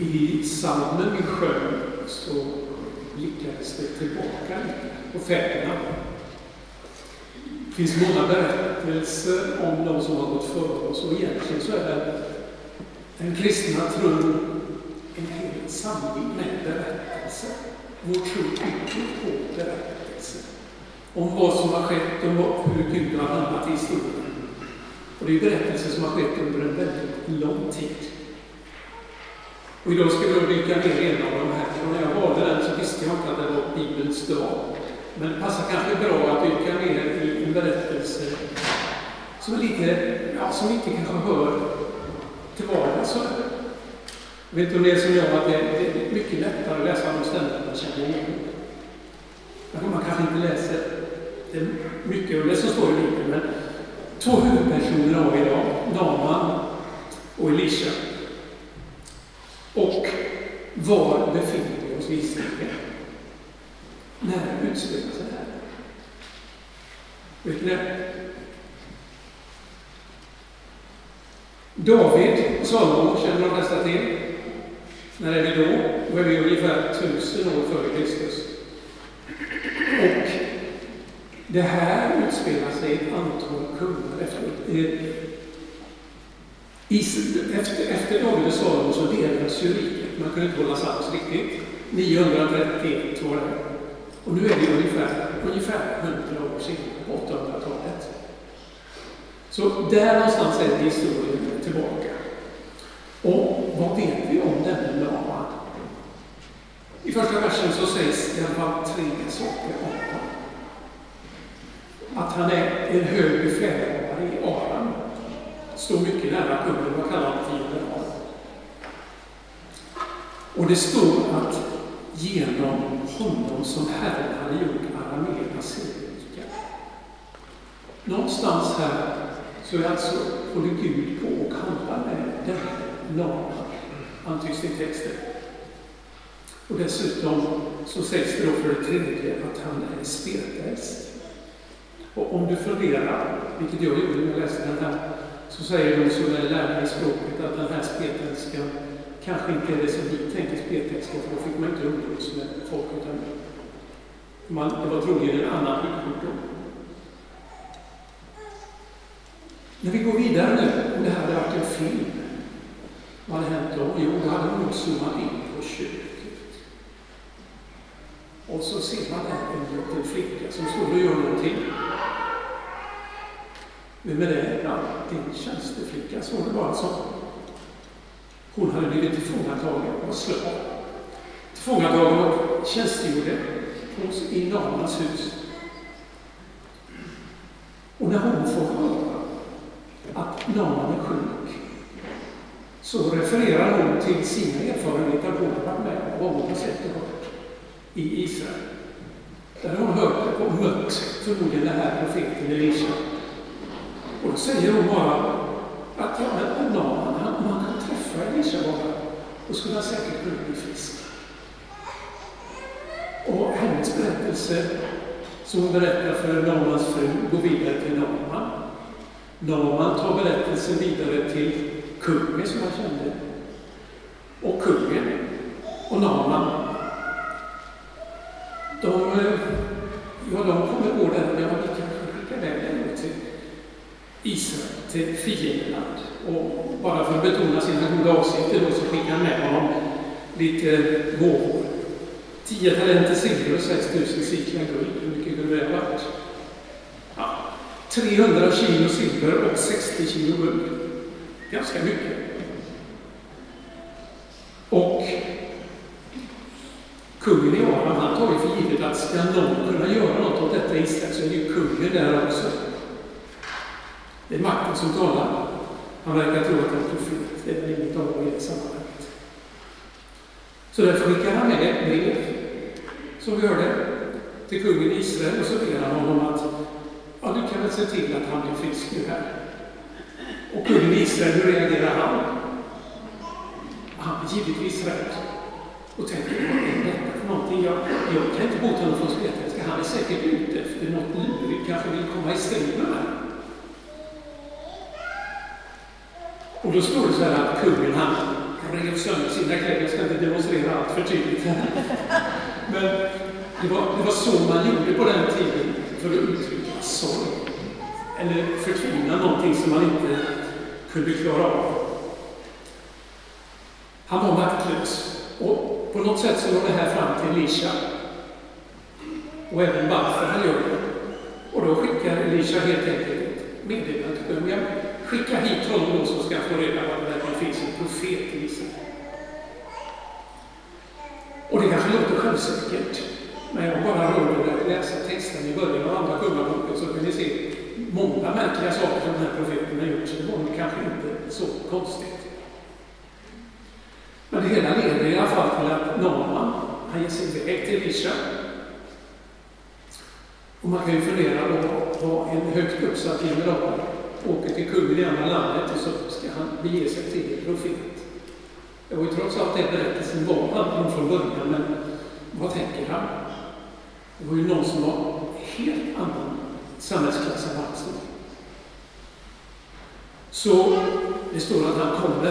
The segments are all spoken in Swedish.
I salmen vi sjöng så blickades det tillbaka på fäderna. Det finns många berättelser om de som har gått före oss och egentligen så är den kristna tron en hel samling med berättelser. Vår tro bygger på berättelser om vad som har skett och hur Gud har handlat i historien. Och det är berättelser som har skett under en väldigt lång tid. Och idag ska vi dyka ner i en av de här. Och när jag valde den så visste jag inte att det var Bibelns dag. Men det passar kanske bra att dyka ner i en berättelse som är lite, ja, som inte kanske hör till vardags. Jag vet inte om det är som jag, att det är mycket lättare att läsa de ställen man känner igen. Men man kanske inte läser det mycket av det som står i Bibeln, men två huvudpersoner har vi idag, Naman och Elisha. Var befinner vi oss i Israel? När utspelar sig det här? Vet ni det? David och Salomo känner de flesta till. När är vi då? Då är vi ungefär tusen år före Kristus. Och det här utspelar sig ett antal kungar efter, efter, efter David och Salomo så delas ju riket. Man kunde inte hålla sams riktigt. 931 var det. Och nu är det ungefär, ungefär 100 år senare, 800-talet. Så där någonstans är historien tillbaka. Och vad vet vi om denne Naman? I första versen så sägs det att fall tre saker om honom. Att han är en hög befälhavare i Aram. Står mycket nära kungen, vad kallar han för general? Och det står att genom honom som Herren hade gjort arameerna segerrika. Någonstans här så är alltså, håller Gud på och handlar med denne Naman, antyds i texten. Och dessutom så sägs det då för det tredje att han är spetälsk. Och om du funderar, vilket jag gjorde när jag läste den här, så säger de som är lärare i språket att den här spetälskan kanske inte är det som vi tänker speltexter, för då fick man inte umgås med folk, utan man, det var troligen en annan sjukdom. När vi går vidare nu, om det här hade varit en film, vad hade hänt då? Jo, då hade man nog zoomat in på köket. Och så ser man där en liten flicka som står och gör någonting. Vem är det? Ja, det är en tjänsteflicka, så det bara så. Hon hade blivit tillfångatagen av slav. Tillfångatagen och tjänstgjorde i Namans hus. Och när hon får höra att Naman är sjuk så refererar hon till sina erfarenheter. Hon har varit med och vad hon har sett och hört i Israel. Där har hon hört och mött förmodligen den här profeten Elisha. Och då säger hon bara att ja, men Naman, han, han kan träffa bara, då skulle han säkert kunna bli frisk. Och hennes berättelse, som hon berättar för Namans fru, går vidare till Naman. Naman tar berättelsen vidare till kungen som han kände. Och kungen och Naman, de, ja, de kommer gå där men ja, vi kanske skickar iväg den till Israel, till fiendeland. Och bara för att betona sina goda avsikter då så skickar han med honom lite gåvor. 10 talenter silver och 6 000 siklar guld. Hur mycket guld det varit? Ja, 300 kilo silver och 60 kilo guld. Ganska mycket. Och kungen i Aram, han tar ju för givet att ska någon kunna göra något åt detta Israel så är det ju kungen där också. Det är makten som talar. Han verkar tro att han är fel. Det är väl inget av i det sammanhanget. Så därför skickar han med ett brev, som vi hörde, till kungen i Israel och så ber han honom att ja, du kan väl se till att han blir frisk nu här. Och kungen i Israel, hur reagerar han? Han blir givetvis rädd och tänker, vad är detta för någonting? Jag, jag kan inte bota honom från spetälska. Han är säkert ute efter något lurigt, kanske vill komma i strid med mig. Och då står det så här att kungen han, rev sönder sina kläder. Jag ska inte demonstrera allt för tydligt här. Men det var, det var så man gjorde på den tiden för att uttrycka sorg. Eller förtvina någonting som man inte kunde klara av. Han var maktlös. Och på något sätt så når det här fram till Elisha. Och även varför han gör det. Och då skickar Elisha helt enkelt meddelandet meddelande till kungen, Skicka hit honom då så ska han få reda på att det finns en profet i Israel. Och det kanske låter självsäkert. Men jag bara råder läsa texten i början av Andra Kungaboken så kan ni se många märkliga saker som den här profeten har gjort. Så det var kanske inte så konstigt. Men det hela leder i alla fall till att Naman, han ger sig iväg till Elisha. Och man kan ju fundera på vad en högt uppsatt general åker till kungen i andra landet och så ska han bege sig till en profet. Det var ju trots allt den berättelsen var han från början, men vad tänker han? Det var ju någon som var helt annan samhällsklass än hans. Så det står att han kommer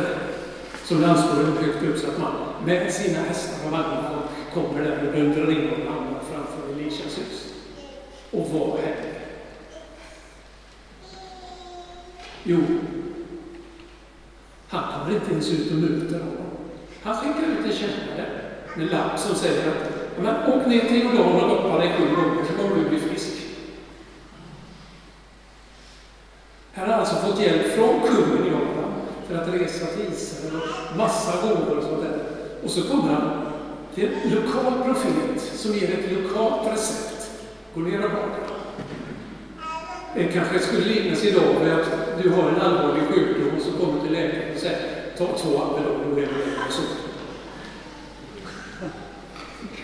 som det en högt uppsatt man med sina hästar och vagnar kommer där och dundrar in och hamnar framför Elishas hus. Och vad händer? Jo, han kommer inte ens ut och möter honom. Han skickar ut en kännare med lapp som säger att men, åk ner till Jordan och doppa dig sju gånger så kommer du bli frisk. Han har alltså fått hjälp från kungen i Jordan för att resa till Israel och massa gåvor och sånt där. Och så kommer han till en lokal profet som ger ett lokalt recept. Gå ner och baka. Det kanske skulle liknas idag med att du har en allvarlig sjukdom och så kommer till läkaren och säger ta två Alvedon och är så.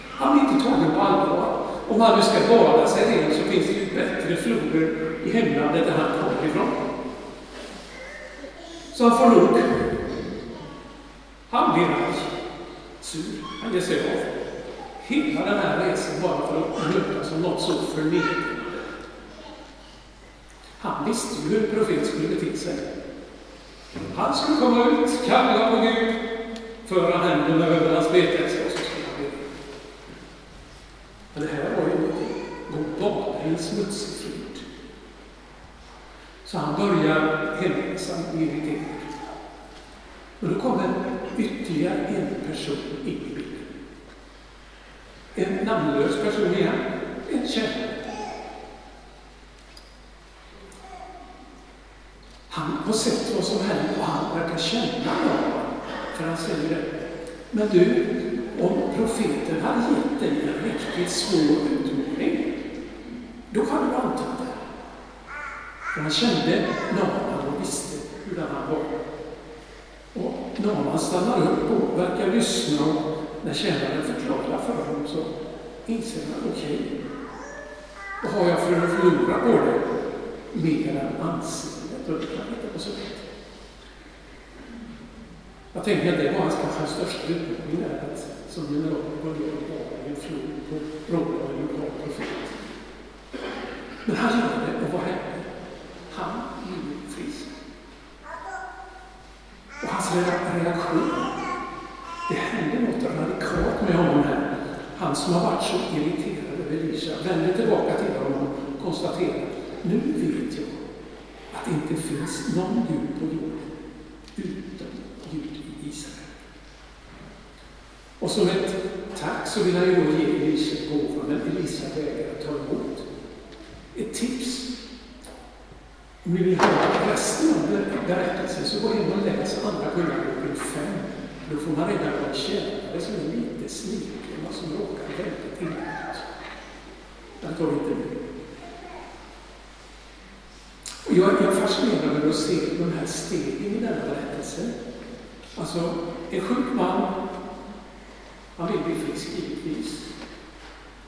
Han blir inte tagen på allvar. Om han nu ska bada sig ren så finns det ju bättre floder i hemlandet där han kommer ifrån. Så han får nog. Han blir arg, sur, han ger sig av. Hela den här resan bara för att mötas som något så förnedrande. Han visste ju hur en profet skulle bete sig. Han skulle komma ut, kalla på Gud, föra händerna över hans beteshästar och så skulle han be. Men det här var ju ingenting. De badade i en smutsig flod. Så han börjar hemresan irriterad. Och då kommer ytterligare en person in i bilden. En namnlös person igen, en kärlek. Han har sett vad som händer och han verkar känna någon. För han säger det. Men du, om profeten hade gett dig en riktigt svår utmaning, då hade du antagit det. För han kände Naman och visste hur han var. Och Naman stannar upp och verkar lyssna och när tjänaren förklarar för honom så inser han, okej, okay, vad har jag för att förlora på det? Mer än anseendet och så Jag tänker att det var hans kanske största utmaning där, att som general gå ner vara i en flod på rollen av en lokal profet. Men han gör det, och vad händer? Han blir frisk. Och hans reaktion, det hände något radikalt med honom här. Han som har varit så irriterad över Elisha vänder tillbaka till honom och konstaterar, nu vet jag att det inte finns någon Gud på jorden utan Gud i Israel. Och som ett tack så vill han ju då ge Elisa gåvan, men Elisa vägrar ta emot. Ett tips. Om ni vill höra resten av berättelsen så gå hem och läs Andra Kungaboken 5. Då får man reda på en tjänare som är lite sniken och som råkar väldigt illa ut. Den tar inte nu. Och jag, jag är fascinerad över att se de här stegen i denna berättelse. Alltså, en sjuk man, han vill bli frisk givetvis.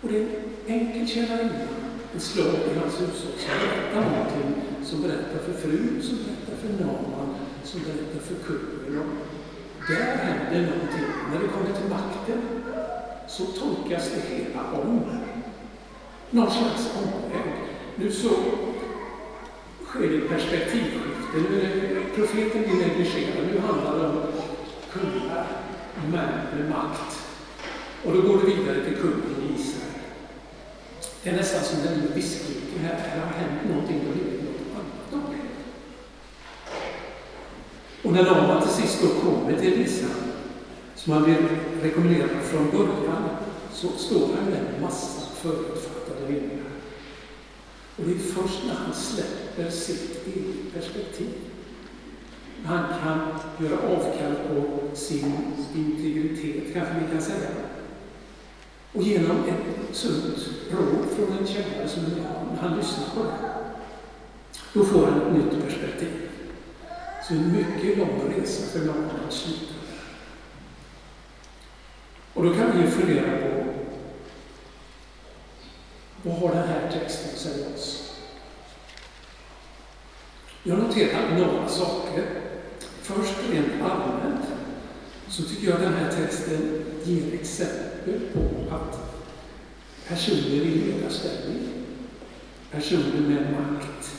Och det är en enkel tjänarinna, en slav i hans hushåll, som berättar någonting, som berättar för frun, som berättar för Naman, som berättar för kungen. Och där händer någonting. När det kommer till makten så tolkas det hela om. Någon slags omväg. Nu så sker det ett perspektivskifte. Profeten blir negligerad. Nu handlar det om kungar, män med makt. Och då går det vidare till kungen i Israel. Det är nästan som den viskning här, här har hänt någonting, på blir något annat Och när Naman till sist då kommer till Elisa, som han blev rekommenderad från början, så står han med en massa förutfattade meningar. Och det är först när han släpper sitt eget perspektiv, när han kan göra avkall på sin integritet, kanske vi kan säga, och genom ett sunt råd från en källa som när han lyssnar på det, då får han ett nytt perspektiv. Så en mycket lång resa för någon att sluta Och då kan vi ju fundera på vad har den här texten att säga oss? Jag noterar några saker. Först rent allmänt så tycker jag den här texten ger exempel på att personer i ledarställning, personer med makt,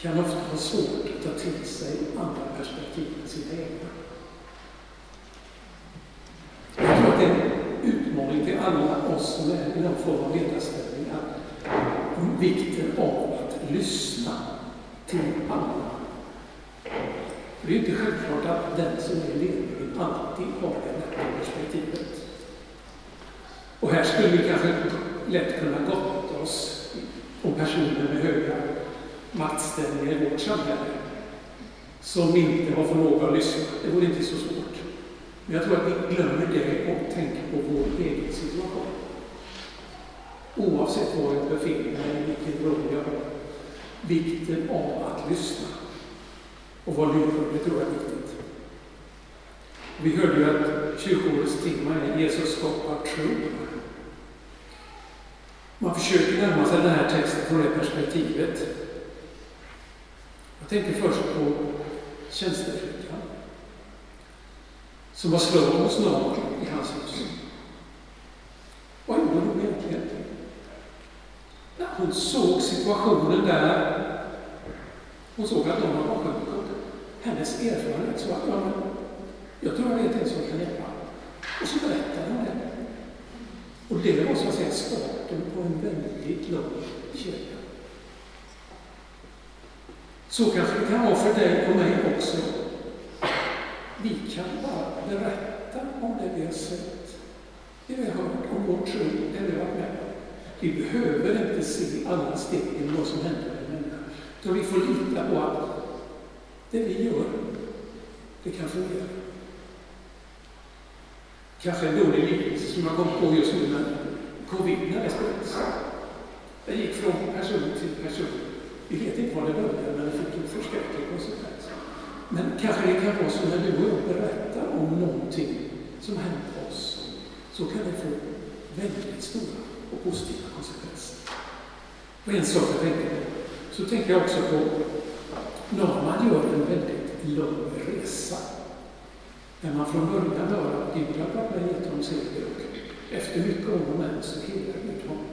kan ofta ha svårt att ta till sig andra perspektiv än sina egna. Jag tror att det är en utmaning till alla oss som är i någon form av ledarställning, att vikten av att lyssna till alla. Det är inte självklart att den som är ledningen alltid har det rätta perspektivet. Och här skulle vi kanske lätt kunna gotta oss om personer med höga maktställningar i vårt samhälle som inte har förmåga att lyssna. Det vore inte så svårt. Men jag tror att vi glömmer det och tänker på vår egen situation. Oavsett var jag befinner mig, vilken roll jag har. Vikten av att lyssna och vara lyhörd, det tror jag är viktigt. Vi hörde ju att kyrkoårets tema är Jesus skapar tro. Man försöker närma sig den här texten från det perspektivet. Jag tänker först på tjänsteflickan som var slav hos någon i hans hus. Vad gjorde hon egentligen? Ja, hon såg situationen där. Hon såg att någon var sjuk. Hennes erfarenhet så att ja, jag tror jag vet en som kan hjälpa. Och så berättade hon det. Och det var så att säga starten på en väldigt lång kedja. Så kanske det kan vara för dig och mig också. Vi kan bara berätta om det vi har sett, det vi har hört, om vår tro, det vi har varit med. Vi behöver inte se alla stegen vad som händer med människa. utan vi får lita på att det vi gör, det kan fungera. Kanske en dålig liknelse som jag kom på just nu, men covid när det spreds. Det gick från person till person. Vi vet inte var det började, men det fick en förskräcklig konsekvens. Men kanske det kan vara så när du och jag berättar om någonting som hänt oss, så kan det få väldigt stora och positiva konsekvenser. Och en sak jag tänker på, så tänker jag också på när man gör en väldigt lång resa när man från början hör att Gud har varit med gett honom seger och efter mycket om och men så hedrar Gud honom.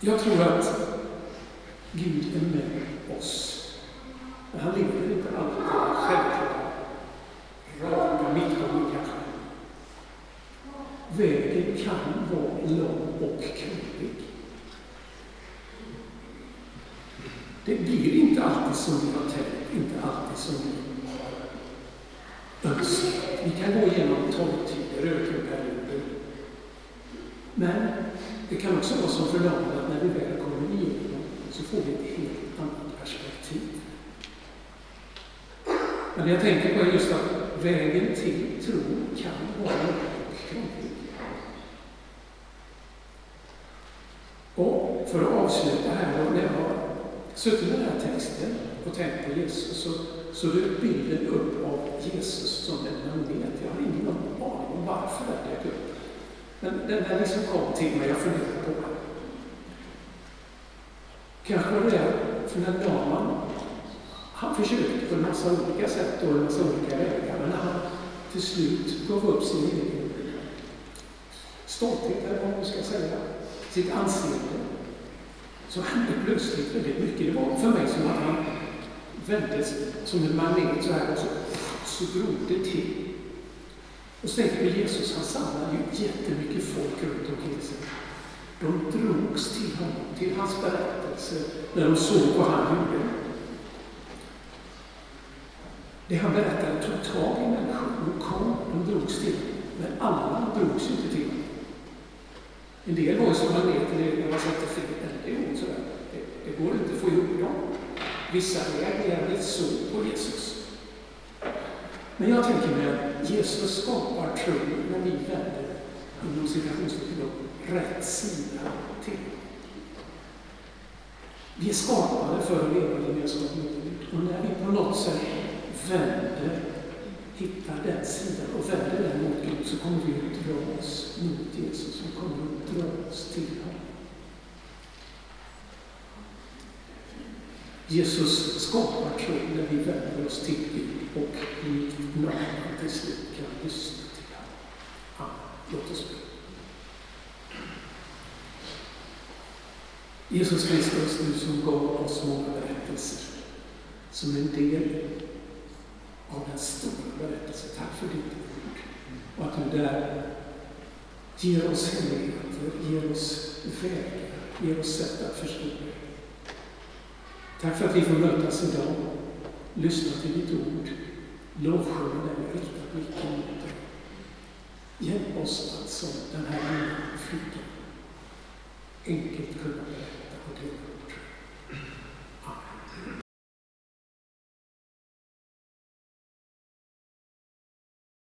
Jag tror att Gud är med oss. Men han lever inte alltid självklara, raka mittgången kanske. Vägen kan vara lång och krokig. Det blir inte alltid som vi har tänkt, inte alltid som vi önskat. Vi kan gå igenom torrtider, ökenperioder. Men det kan också vara som för någon att när vi väl kommer igenom så får vi ett helt annat perspektiv. Men det jag tänker på är just att vägen till tro kan vara och krånglig. Och för att avsluta här, när jag har suttit med den här texten och tänkt på Jesus så så dök bilden upp av Jesus som en magnet. Jag har ingen aning om varför den dök upp. Men den där liksom kom till mig, jag funderade på den. Kanske var det för här Dalman, han försökte på en massa olika sätt och en massa olika vägar, men när han till slut gav upp sin egen stolthet, eller vad man ska säga, sitt anseende, så hände plötsligt väldigt mycket. Det var för mig som att han vändes som en magnet så här och så, så drog det till. Och så tänker vi Jesus, han samlade ju jättemycket folk runt omkring sig. De drogs till honom, till hans berättelse, när de såg vad han gjorde. Det han berättade tog tag i människor. De kom, de drogs till Men alla drogs inte till honom. En del var ju som magneter när man satte fel ände ihop sådär. Det, det går inte att få ihop dem. Vissa reagerade så på Jesus. Men jag tänker mig att Jesus skapar tro när vi vänder, inom citationstecken, rätt sida till. Vi är skapade för att leva i gemenskap med Gud. Och när vi på något sätt vänder, hittar den sidan och vänder den mot Gud så kommer vi att dra oss mot Jesus. Vi kommer att dra oss till honom. Jesus skapar tro när vi vänder oss till Gud och likt Naman till slut kan lyssna till honom. Låt oss be. Jesus Kristus, du som gav oss många berättelser som en del av den stora berättelsen. Tack för ditt ord. Och att du där ger oss hemligheter, ger oss vägar, ger oss sätt att förstå dig. Tack för att vi får mötas idag, lyssna till ditt ord, lovsjunga dig och rikta blicken mot dig. Hjälp oss att som den här lilla flickan enkelt kunna berätta och dela